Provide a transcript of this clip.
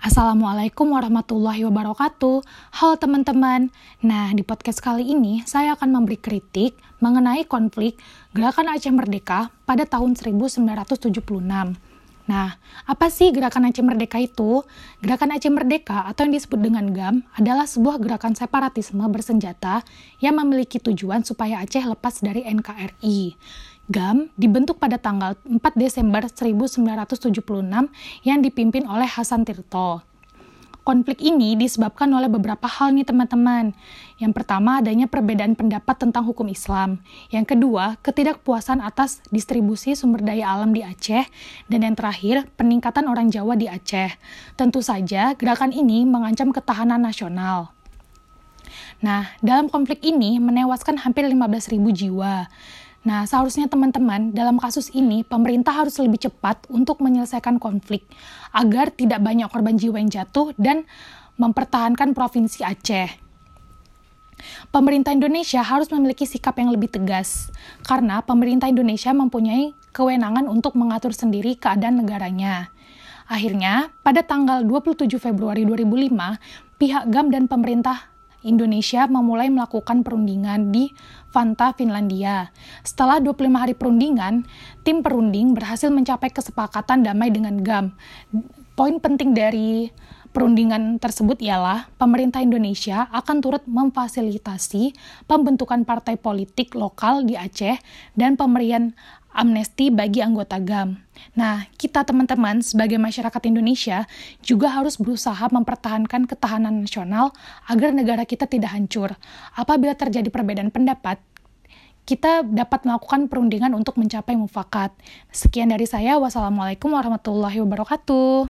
Assalamualaikum warahmatullahi wabarakatuh. Halo teman-teman. Nah, di podcast kali ini saya akan memberi kritik mengenai konflik Gerakan Aceh Merdeka pada tahun 1976. Nah, apa sih Gerakan Aceh Merdeka itu? Gerakan Aceh Merdeka atau yang disebut dengan GAM adalah sebuah gerakan separatisme bersenjata yang memiliki tujuan supaya Aceh lepas dari NKRI. GAM dibentuk pada tanggal 4 Desember 1976 yang dipimpin oleh Hasan Tirto. Konflik ini disebabkan oleh beberapa hal nih teman-teman. Yang pertama adanya perbedaan pendapat tentang hukum Islam. Yang kedua, ketidakpuasan atas distribusi sumber daya alam di Aceh. Dan yang terakhir, peningkatan orang Jawa di Aceh. Tentu saja gerakan ini mengancam ketahanan nasional. Nah, dalam konflik ini menewaskan hampir 15.000 jiwa. Nah, seharusnya teman-teman, dalam kasus ini pemerintah harus lebih cepat untuk menyelesaikan konflik agar tidak banyak korban jiwa yang jatuh dan mempertahankan provinsi Aceh. Pemerintah Indonesia harus memiliki sikap yang lebih tegas karena pemerintah Indonesia mempunyai kewenangan untuk mengatur sendiri keadaan negaranya. Akhirnya, pada tanggal 27 Februari 2005, pihak GAM dan pemerintah Indonesia memulai melakukan perundingan di Fanta, Finlandia. Setelah 25 hari perundingan, tim perunding berhasil mencapai kesepakatan damai dengan GAM. Poin penting dari perundingan tersebut ialah pemerintah Indonesia akan turut memfasilitasi pembentukan partai politik lokal di Aceh dan pemberian amnesti bagi anggota GAM. Nah, kita teman-teman sebagai masyarakat Indonesia juga harus berusaha mempertahankan ketahanan nasional agar negara kita tidak hancur. Apabila terjadi perbedaan pendapat, kita dapat melakukan perundingan untuk mencapai mufakat. Sekian dari saya. Wassalamualaikum warahmatullahi wabarakatuh.